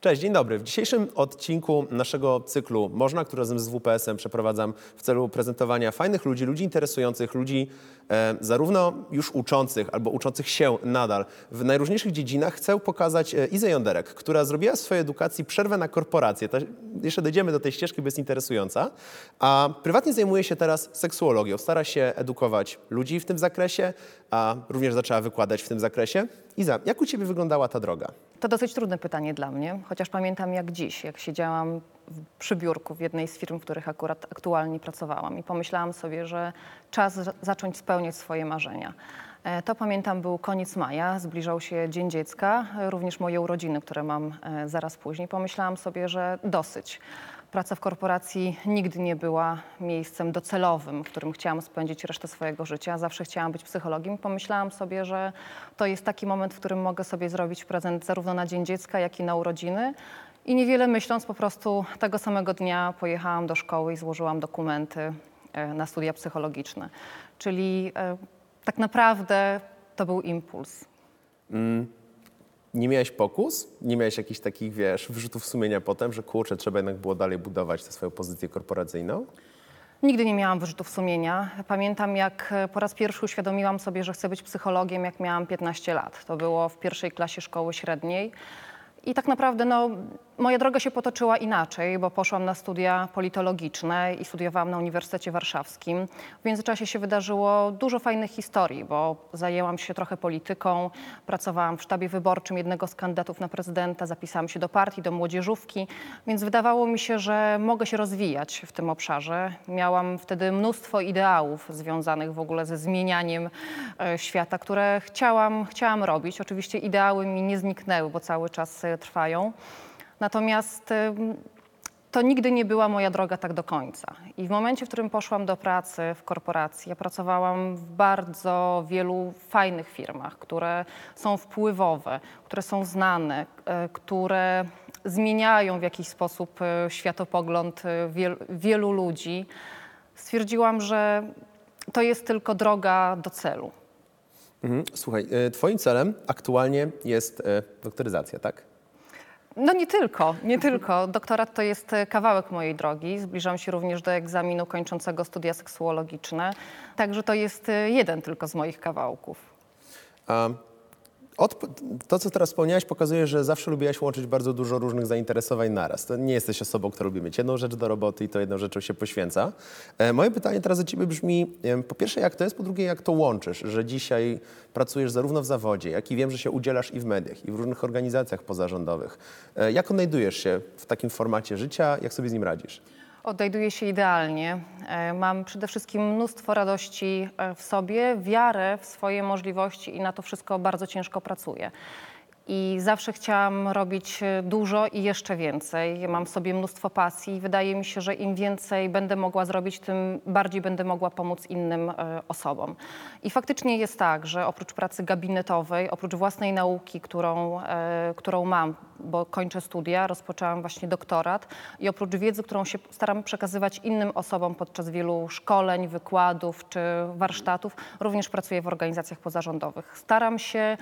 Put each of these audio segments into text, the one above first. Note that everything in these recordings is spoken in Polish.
Cześć, dzień dobry. W dzisiejszym odcinku naszego cyklu Można, który razem z WPS-em przeprowadzam w celu prezentowania fajnych ludzi, ludzi interesujących, ludzi e, zarówno już uczących albo uczących się nadal w najróżniejszych dziedzinach, chcę pokazać e, Izę Jąderek, która zrobiła w swojej edukacji przerwę na korporację. Jeszcze dojdziemy do tej ścieżki, bo jest interesująca. A prywatnie zajmuje się teraz seksuologią. Stara się edukować ludzi w tym zakresie, a również zaczęła wykładać w tym zakresie. Iza, jak u Ciebie wyglądała ta droga? To dosyć trudne pytanie dla mnie, chociaż pamiętam jak dziś, jak siedziałam przy biurku w jednej z firm, w których akurat aktualnie pracowałam i pomyślałam sobie, że czas za- zacząć spełniać swoje marzenia. E, To pamiętam był koniec maja, zbliżał się Dzień Dziecka, e, również moje urodziny, które mam e, zaraz później. Pomyślałam sobie, że dosyć. Praca w korporacji nigdy nie była miejscem docelowym, w którym chciałam spędzić resztę swojego życia. Zawsze chciałam być psychologiem. Pomyślałam sobie, że to jest taki moment, w którym mogę sobie zrobić prezent zarówno na Dzień Dziecka, jak i na urodziny. I niewiele myśląc, po prostu tego samego dnia pojechałam do szkoły i złożyłam dokumenty e, na studia psychologiczne. Czyli e, tak naprawdę to był impuls. Nie miałeś pokus? Nie miałeś jakichś takich, wiesz, wyrzutów sumienia potem, że kurczę, trzeba jednak było dalej budować tę swoją pozycję korporacyjną? Nigdy nie miałam wyrzutów sumienia. Pamiętam, jak e, po raz pierwszy uświadomiłam sobie, że chcę być psychologiem, jak miałam 15 lat. To było w pierwszej klasie szkoły średniej. I tak naprawdę no, moja droga się potoczyła inaczej, bo poszłam na studia politologiczne i studiowałam na Uniwersytecie Warszawskim. W międzyczasie się wydarzyło dużo fajnych historii, bo zajęłam się trochę polityką, pracowałam w sztabie wyborczym jednego z kandydatów na prezydenta, zapisałam się do partii, do młodzieżówki, więc wydawało mi się, że mogę się rozwijać w tym obszarze. Miałam wtedy mnóstwo ideałów związanych w ogóle ze zmienianiem e, świata, które chciałam, chciałam robić. Oczywiście ideały mi nie zniknęły, bo cały czas e, trwają. Natomiast to nigdy nie była moja droga tak do końca. I w momencie, w którym poszłam do pracy w korporacji, ja pracowałam w bardzo wielu fajnych firmach, które są wpływowe, które są znane, e, które zmieniają w jakiś sposób e, światopogląd wiel, wielu ludzi. Stwierdziłam, że to jest tylko droga do celu. Mhm. Słuchaj, twoim celem aktualnie jest doktoryzacja, tak? No nie tylko, nie tylko. Doktorat to jest e, kawałek mojej drogi. Zbliżam się również do egzaminu kończącego studia seksuologiczne. Także to jest e, jeden tylko z moich kawałków. A od, to, co teraz wspomniałaś, pokazuje, że zawsze lubiłaś łączyć bardzo dużo różnych zainteresowań naraz. To nie jesteś osobą, która lubi mieć jedną rzecz do roboty i to jedną rzeczą się poświęca. E, moje pytanie teraz do ciebie brzmi, em, po pierwsze, jak to jest, po drugie, jak to łączysz, że dzisiaj pracujesz zarówno w zawodzie, jak i wiem, że się udzielasz i w mediach, i w różnych organizacjach pozarządowych. E, jak odnajdujesz się w takim formacie życia, jak sobie z nim radzisz? Odnajduję się idealnie. E, Mam przede wszystkim mnóstwo radości e, w sobie, wiarę w swoje możliwości i na to wszystko bardzo ciężko pracuję. I zawsze chciałam robić e, dużo i jeszcze więcej. Mam w sobie mnóstwo pasji i wydaje mi się, że im więcej będę mogła zrobić, tym bardziej będę mogła pomóc innym e, osobom. I faktycznie jest tak, że oprócz pracy gabinetowej, oprócz własnej nauki, którą, e, którą mam, bo kończę studia, rozpoczęłam właśnie doktorat i oprócz wiedzy, którą się staram przekazywać innym osobom podczas wielu szkoleń, wykładów czy warsztatów, również pracuję w organizacjach pozarządowych. Staram się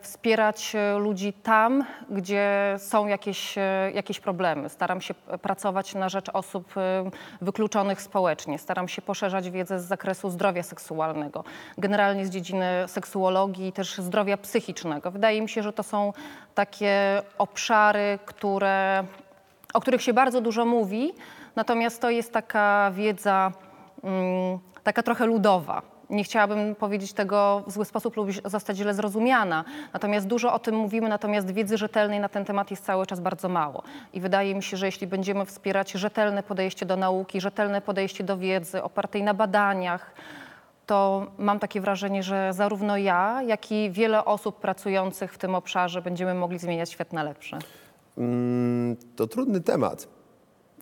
wspierać e, ludzi tam, gdzie są jakieś, e, jakieś problemy. Staram się pracować na rzecz osób e, wykluczonych społecznie. Staram się poszerzać wiedzę z zakresu zdrowia seksualnego, generalnie z dziedziny seksuologii i też zdrowia psychicznego. Wydaje mi się, że to są takie obszary, które, o których się bardzo dużo mówi, natomiast to jest taka wiedza mm, taka trochę ludowa. Nie chciałabym powiedzieć tego w zły sposób lub zostać źle zrozumiana. Natomiast dużo o tym mówimy, natomiast wiedzy rzetelnej na ten temat jest cały czas bardzo mało. I wydaje mi się, że jeśli będziemy wspierać rzetelne podejście do nauki, rzetelne podejście do wiedzy opartej na badaniach, to mam takie wrażenie, że zarówno ja, jak i wiele osób pracujących w tym obszarze będziemy mogli zmieniać świat na lepsze. Mm, to trudny temat.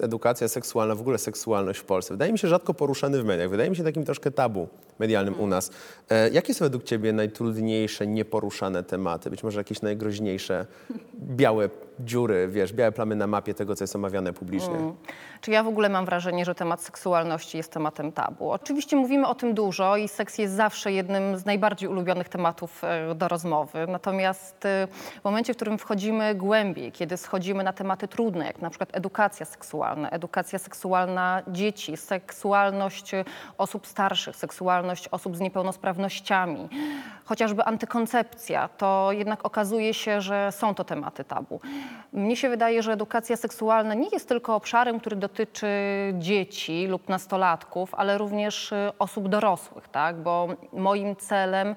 Edukacja seksualna, w ogóle seksualność w Polsce. Wydaje mi się rzadko poruszany w mediach. Wydaje mi się takim troszkę tabu medialnym u nas. E, jakie są według Ciebie najtrudniejsze, nieporuszane tematy? Być może jakieś najgroźniejsze białe dziury, wiesz, białe plamy na mapie tego, co jest omawiane publicznie? Mm. Czy ja w ogóle mam wrażenie, że temat seksualności jest tematem tabu? Oczywiście mówimy o tym dużo i seks jest zawsze jednym z najbardziej ulubionych tematów e, do rozmowy. Natomiast e, w momencie, w którym wchodzimy głębiej, kiedy schodzimy na tematy trudne, jak na przykład edukacja seksualna, edukacja seksualna dzieci, seksualność osób starszych, seksualność osób z niepełnosprawnościami, chociażby antykoncepcja, to jednak okazuje się, że są to tematy tabu. Mnie się wydaje, że edukacja seksualna nie jest tylko obszarem, który dotyczy dzieci lub nastolatków, ale również y, osób dorosłych, tak? bo moim celem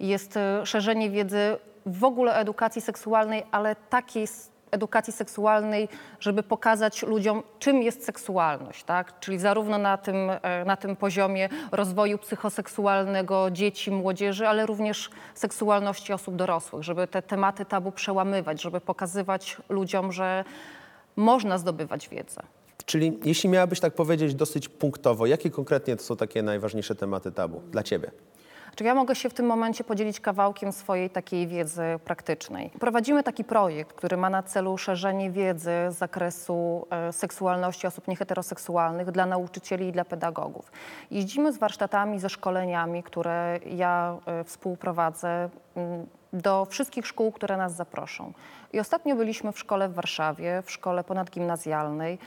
jest y, szerzenie wiedzy w ogóle o edukacji seksualnej, ale takiej edukacji seksualnej, żeby pokazać ludziom, czym jest seksualność, tak? Czyli zarówno na tym, e, na tym poziomie rozwoju psychoseksualnego dzieci, młodzieży, ale również seksualności osób dorosłych, żeby te tematy tabu przełamywać, żeby pokazywać ludziom, że można zdobywać wiedzę. Czyli jeśli miałabyś tak powiedzieć dosyć punktowo, jakie konkretnie to są takie najważniejsze tematy tabu dla Ciebie? Czy ja mogę się w tym momencie podzielić kawałkiem swojej takiej wiedzy praktycznej? Prowadzimy taki projekt, który ma na celu szerzenie wiedzy z zakresu e, seksualności osób nieheteroseksualnych dla nauczycieli i dla pedagogów. Jeździmy z warsztatami, ze szkoleniami, które ja e, współprowadzę mm, do wszystkich szkół, które nas zaproszą. I ostatnio byliśmy w szkole w Warszawie, w szkole ponadgimnazjalnej.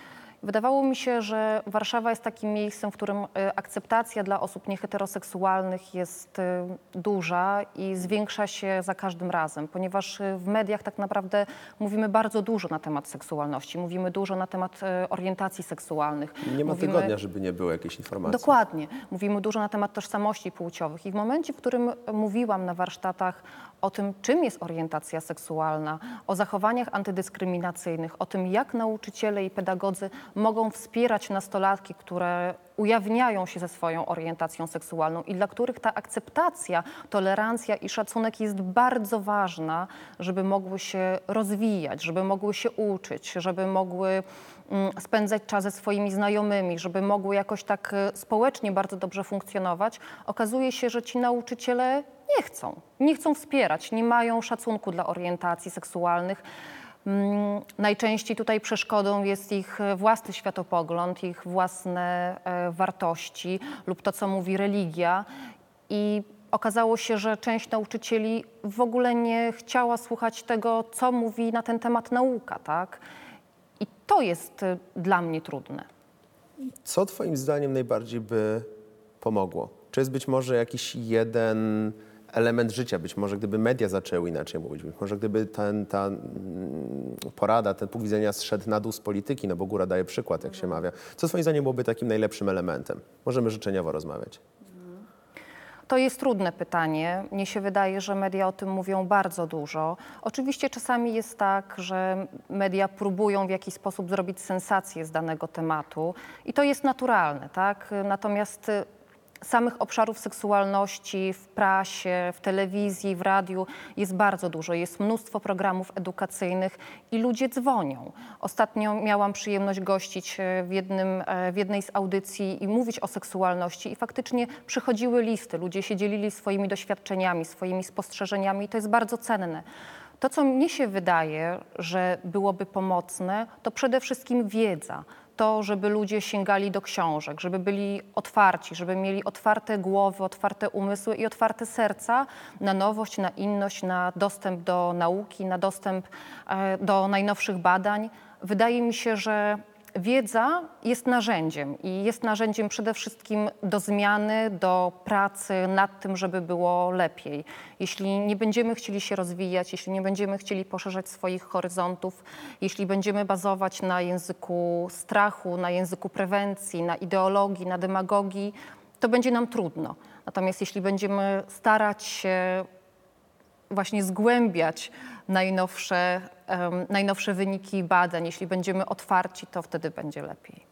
Wydawało mi się, że Warszawa jest takim miejscem, w którym e, akceptacja dla osób nieheteroseksualnych jest e, duża i zwiększa się za każdym razem, ponieważ e, w mediach tak naprawdę mówimy bardzo dużo na temat seksualności, mówimy dużo na temat orientacji seksualnych. Nie ma mówimy... tygodnia, żeby nie było jakiejś informacji. Dokładnie. Mówimy dużo na temat tożsamości płciowych i w momencie, w którym mówiłam na warsztatach o tym, czym jest orientacja seksualna, o zachowaniach antydyskryminacyjnych, o tym, jak nauczyciele i pedagodzy mogą wspierać nastolatki, które ujawniają się ze swoją orientacją seksualną i dla których ta akceptacja, tolerancja i szacunek jest bardzo ważna, żeby mogły się rozwijać, żeby mogły się uczyć, żeby mogły mm, spędzać czas ze swoimi znajomymi, żeby mogły jakoś tak e, społecznie bardzo dobrze funkcjonować, okazuje się, że ci nauczyciele nie chcą, nie chcą wspierać, nie mają szacunku dla orientacji seksualnych. Mm, najczęściej tutaj przeszkodą jest ich własny światopogląd, ich własne e, wartości lub to, co mówi religia. I okazało się, że część nauczycieli w ogóle nie chciała słuchać tego, co mówi na ten temat nauka, tak? I to jest e, dla mnie trudne. Co Twoim zdaniem najbardziej by pomogło? Czy jest być może jakiś jeden element życia. Być może gdyby media zaczęły inaczej mówić, być może gdyby ten, ta mm, porada, ten punkt widzenia zszedł na dół z polityki, no bo góra daje przykład, jak się mawia. Co swoim zdaniem byłoby takim najlepszym elementem? Możemy życzeniowo rozmawiać. To jest trudne pytanie. Mnie się wydaje, że media o tym mówią bardzo dużo. Oczywiście czasami jest tak, że media próbują w jakiś sposób zrobić sensację z danego tematu i to jest naturalne, tak? Natomiast samych obszarów seksualności w prasie, w telewizji, w radiu jest bardzo dużo. Jest mnóstwo programów edukacyjnych i ludzie dzwonią. Ostatnio miałam przyjemność gościć e, w, jednym, e, w jednej z audycji i mówić o seksualności i faktycznie przychodziły listy. Ludzie się dzielili swoimi doświadczeniami, swoimi spostrzeżeniami i to jest bardzo cenne. To, co mnie się wydaje, że byłoby pomocne, to przede wszystkim wiedza to, żeby ludzie sięgali do książek, żeby byli otwarci, żeby mieli otwarte głowy, otwarte umysły i otwarte serca na nowość, na inność, na dostęp do nauki, na dostęp e, do najnowszych badań. Wydaje mi się, że Wiedza jest narzędziem i jest narzędziem przede wszystkim do zmiany, do pracy nad tym, żeby było lepiej. Jeśli nie będziemy chcieli się rozwijać, jeśli nie będziemy chcieli poszerzać swoich horyzontów, jeśli będziemy bazować na języku strachu, na języku prewencji, na ideologii, na demagogii, to będzie nam trudno. Natomiast jeśli będziemy starać się właśnie zgłębiać najnowsze, um, najnowsze wyniki badań. Jeśli będziemy otwarci, to wtedy będzie lepiej.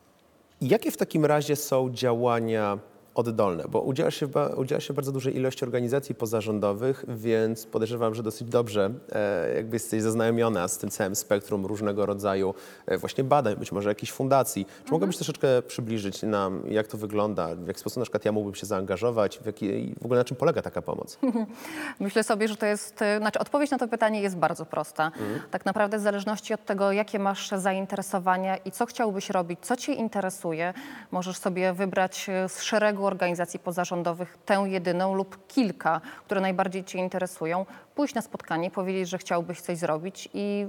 Jakie w takim razie są działania oddolne, bo udziela się, udziela się bardzo dużej ilości organizacji pozarządowych, więc podejrzewam, że dosyć dobrze e, jakby jesteś zaznajomiona z tym całym spektrum różnego rodzaju e, właśnie badań, być może jakichś fundacji. Czy mogłabyś troszeczkę przybliżyć nam, jak to wygląda, w jaki sposób na przykład ja mógłbym się zaangażować, w, jaki, w ogóle na czym polega taka pomoc? Myślę sobie, że to jest, y, znaczy odpowiedź na to pytanie jest bardzo prosta. Tak naprawdę w zależności od tego, jakie masz zainteresowania i co chciałbyś robić, co cię interesuje, możesz sobie wybrać y, z szeregu organizacji pozarządowych tę jedyną lub kilka, które najbardziej cię interesują, pójść na spotkanie, powiedzieć, że chciałbyś coś zrobić i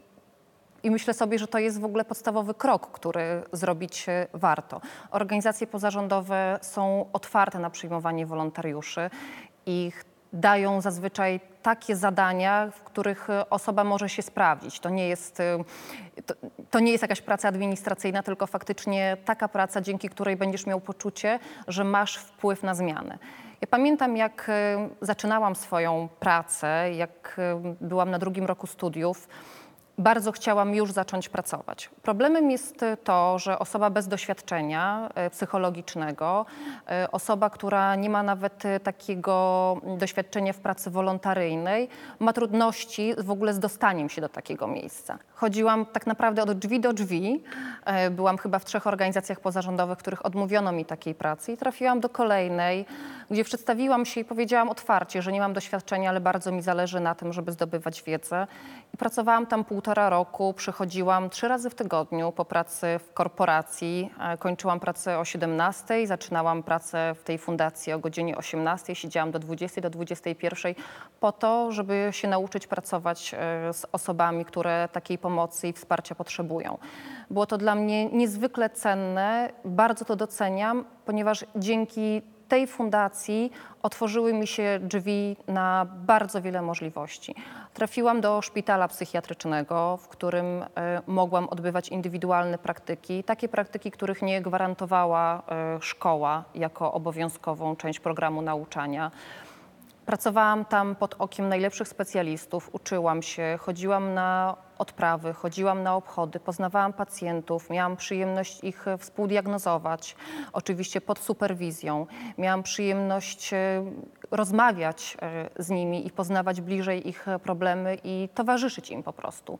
i myślę sobie, że to jest w ogóle podstawowy krok, który zrobić e, warto. Organizacje pozarządowe są otwarte na przyjmowanie wolontariuszy i dają zazwyczaj takie zadania, w których e, osoba może się sprawdzić. To nie jest, e, to, to nie jest jakaś praca administracyjna, tylko faktycznie taka praca, dzięki której będziesz miał poczucie, że masz wpływ na zmianę. Ja pamiętam, jak e, zaczynałam swoją pracę, jak byłam na drugim roku studiów bardzo chciałam już zacząć pracować. Problemem jest to, że osoba bez doświadczenia e, psychologicznego, e, osoba, która nie ma nawet e, takiego doświadczenia w pracy wolontaryjnej, ma trudności w ogóle z dostaniem się do takiego miejsca. Chodziłam tak naprawdę od drzwi do drzwi. E, Byłam chyba w trzech organizacjach pozarządowych, których odmówiono mi takiej pracy i trafiłam do kolejnej, gdzie przedstawiłam się i powiedziałam otwarcie, że nie mam doświadczenia, ale bardzo mi zależy na tym, żeby zdobywać wiedzę. I pracowałam tam półtora roku, przychodziłam trzy razy w tygodniu po pracy w korporacji. E, Kończyłam pracę o 17, zaczynałam pracę w tej fundacji o godzinie 18, siedziałam do 20, do 21 po to, żeby się nauczyć pracować e, z osobami, które takiej pomocy i wsparcia potrzebują. Było to dla mnie niezwykle cenne, bardzo to doceniam, ponieważ dzięki tej fundacji otworzyły mi się drzwi na bardzo wiele możliwości. Trafiłam do szpitala psychiatrycznego, w którym e, mogłam odbywać indywidualne praktyki, takie praktyki, których nie gwarantowała e, szkoła jako obowiązkową część programu nauczania. Pracowałam tam pod okiem najlepszych specjalistów, uczyłam się, chodziłam na odprawy, chodziłam na obchody, poznawałam pacjentów, miałam przyjemność ich e, współdiagnozować, oczywiście pod superwizją. Miałam przyjemność e, rozmawiać e, z nimi i poznawać bliżej ich problemy i towarzyszyć im po prostu.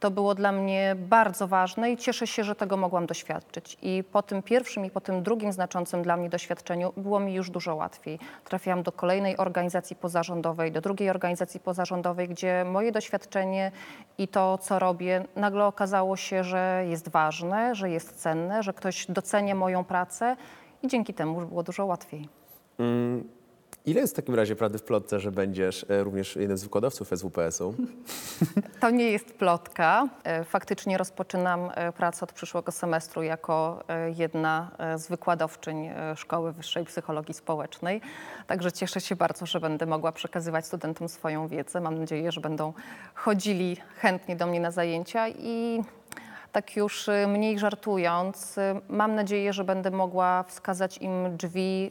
To było dla mnie bardzo ważne i cieszę się, że tego mogłam doświadczyć. I po tym pierwszym i po tym drugim znaczącym dla mnie doświadczeniu było mi już dużo łatwiej. Trafiłam do kolejnej organizacji pozarządowej, do drugiej organizacji pozarządowej, gdzie moje doświadczenie i to, co robię, nagle okazało się, że jest ważne, że jest cenne, że ktoś docenia moją pracę i dzięki temu było dużo łatwiej. Ile jest w takim razie prawdy w plotce, że będziesz e, również jednym z wykładowców SWPS-u? To nie jest plotka. E, Faktycznie rozpoczynam e, pracę od przyszłego semestru jako jedna z wykładowczyń Szkoły Wyższej Psychologii Społecznej. Także cieszę się bardzo, że będę mogła przekazywać studentom swoją wiedzę. Mam nadzieję, że będą chodzili chętnie do mnie na zajęcia i tak już mniej żartując, mam nadzieję, że będę mogła wskazać im drzwi,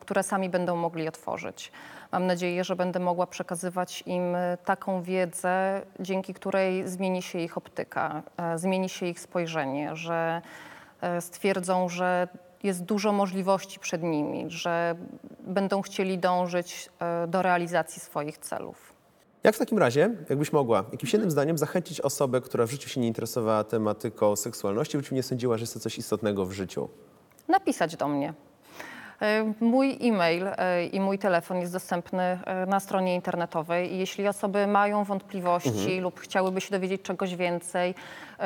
które sami będą mogli otworzyć. Mam nadzieję, że będę mogła przekazywać im e, taką wiedzę, dzięki której zmieni się ich optyka, e, zmieni się ich spojrzenie, że e, stwierdzą, że jest dużo możliwości przed nimi, że będą chcieli dążyć e, do realizacji swoich celów. Jak w takim razie, jakbyś mogła, jakimś jednym zdaniem zachęcić osobę, która w życiu się nie interesowała tematyką seksualności, życiu nie sądziła, że jest to coś istotnego w życiu? napisać do mnie. E, Mój e-mail e, i mój telefon jest dostępny e, na stronie internetowej i jeśli osoby mają wątpliwości lub chciałyby się dowiedzieć czegoś więcej,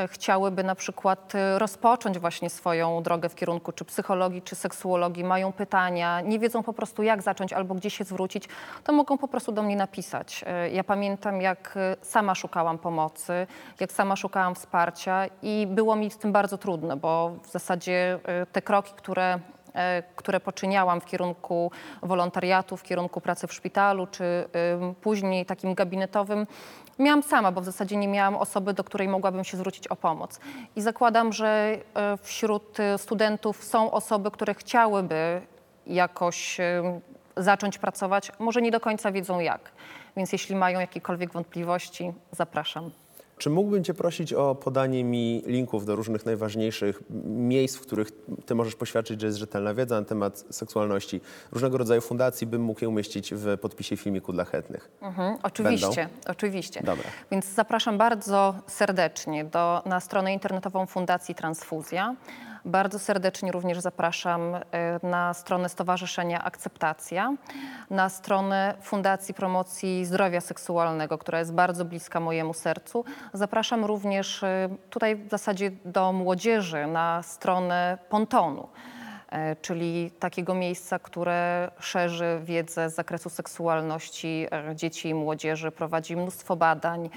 chciałyby na przykład rozpocząć właśnie swoją drogę w kierunku czy psychologii, czy seksuologii, mają pytania, nie wiedzą po prostu jak zacząć albo gdzie się zwrócić, to mogą po prostu do mnie napisać. Ja pamiętam jak sama szukałam pomocy, jak sama szukałam wsparcia i było mi z tym bardzo trudno, bo w zasadzie te kroki, które które poczyniałam w kierunku wolontariatu, w kierunku pracy w szpitalu, czy później takim gabinetowym, miałam sama, bo w zasadzie nie miałam osoby, do której mogłabym się zwrócić o pomoc. I zakładam, że e, wśród e, studentów są osoby, które chciałyby jakoś zacząć pracować, może nie do końca wiedzą jak. Więc jeśli mają jakiekolwiek wątpliwości, zapraszam. Czy mógłbym Cię prosić o podanie mi linków do różnych najważniejszych miejsc, w których Ty możesz poświadczyć, że jest rzetelna wiedza na temat seksualności? Różnego rodzaju fundacji bym mógł je umieścić w podpisie filmiku dla chętnych. Mhm, oczywiście, oczywiście. Dobra. Więc zapraszam bardzo serdecznie do, na stronę internetową Fundacji Transfuzja. Bardzo serdecznie również zapraszam y, na stronę Stowarzyszenia Akceptacja, na stronę Fundacji Promocji Zdrowia Seksualnego, która jest bardzo bliska mojemu sercu. Zapraszam również y, tutaj w zasadzie do młodzieży na stronę Pontonu e, czyli takiego miejsca, które szerzy wiedzę z zakresu seksualności dzieci i młodzieży, prowadzi mnóstwo badań,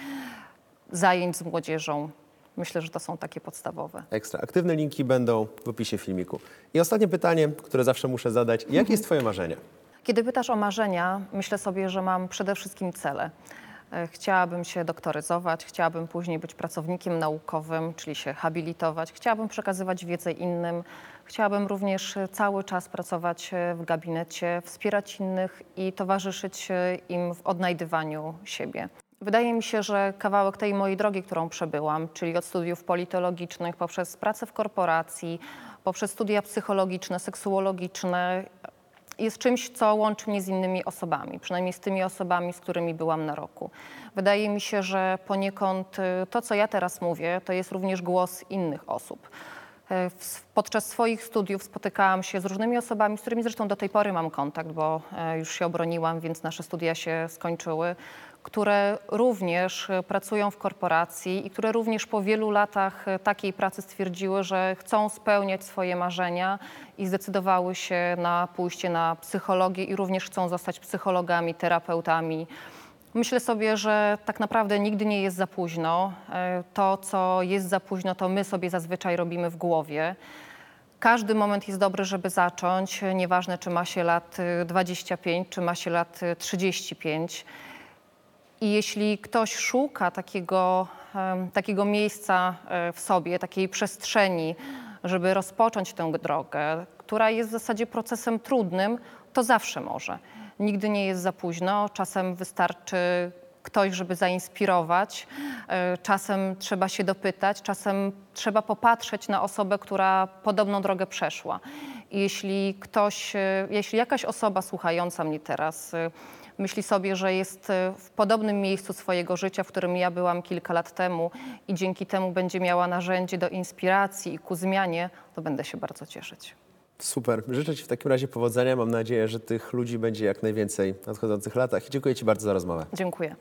zajęć z młodzieżą. Myślę, że to są takie podstawowe. Ekstra. Aktywne linki będą w opisie filmiku. I ostatnie pytanie, które zawsze muszę zadać. Jakie jest Twoje marzenie? Kiedy pytasz o marzenia, myślę sobie, że mam przede wszystkim cele. E, Chciałabym się doktoryzować, chciałabym później być pracownikiem naukowym, czyli się habilitować, chciałabym przekazywać wiedzę innym, chciałabym również e, cały czas pracować e, w gabinecie, wspierać innych i towarzyszyć im w odnajdywaniu siebie. Wydaje mi się, że kawałek tej mojej drogi, którą przebyłam, czyli od studiów politologicznych poprzez pracę w korporacji, poprzez studia psychologiczne, seksuologiczne, jest czymś, co łączy mnie z innymi osobami, przynajmniej z tymi osobami, z którymi byłam na roku. Wydaje mi się, że poniekąd y, to, co ja teraz mówię, to jest również głos innych osób. W- Podczas swoich studiów spotykałam się z różnymi osobami, z którymi zresztą do tej pory mam kontakt, bo e, już się obroniłam, więc nasze studia się skończyły, które również e, pracują w korporacji i które również po wielu latach e, takiej pracy stwierdziły, że chcą spełniać swoje marzenia i zdecydowały się na pójście na psychologię i również chcą zostać psychologami, terapeutami. Myślę sobie, że tak naprawdę nigdy nie jest za późno. E, To, co jest za późno, to my sobie zazwyczaj robimy w głowie. Każdy moment jest dobry, żeby zacząć, nieważne czy ma się lat y, 25, czy ma się lat y, 35. I jeśli ktoś szuka takiego, takiego miejsca e, w sobie, takiej przestrzeni, żeby rozpocząć tę drogę, która jest w zasadzie procesem trudnym, to zawsze może. Nigdy nie jest za późno. Czasem wystarczy ktoś, żeby zainspirować. E, Czasem trzeba się dopytać, czasem trzeba popatrzeć na osobę, która podobną drogę przeszła. I jeśli ktoś, e, jeśli jakaś osoba słuchająca mnie teraz myśli sobie, że jest e, w podobnym miejscu swojego życia, w którym ja byłam kilka lat temu i dzięki temu będzie miała narzędzie do inspiracji i ku zmianie, to będę się bardzo cieszyć. Super. Życzę Ci w takim razie powodzenia. Mam nadzieję, że tych ludzi będzie jak najwięcej w nadchodzących latach. I dziękuję Ci bardzo za rozmowę. Dziękuję.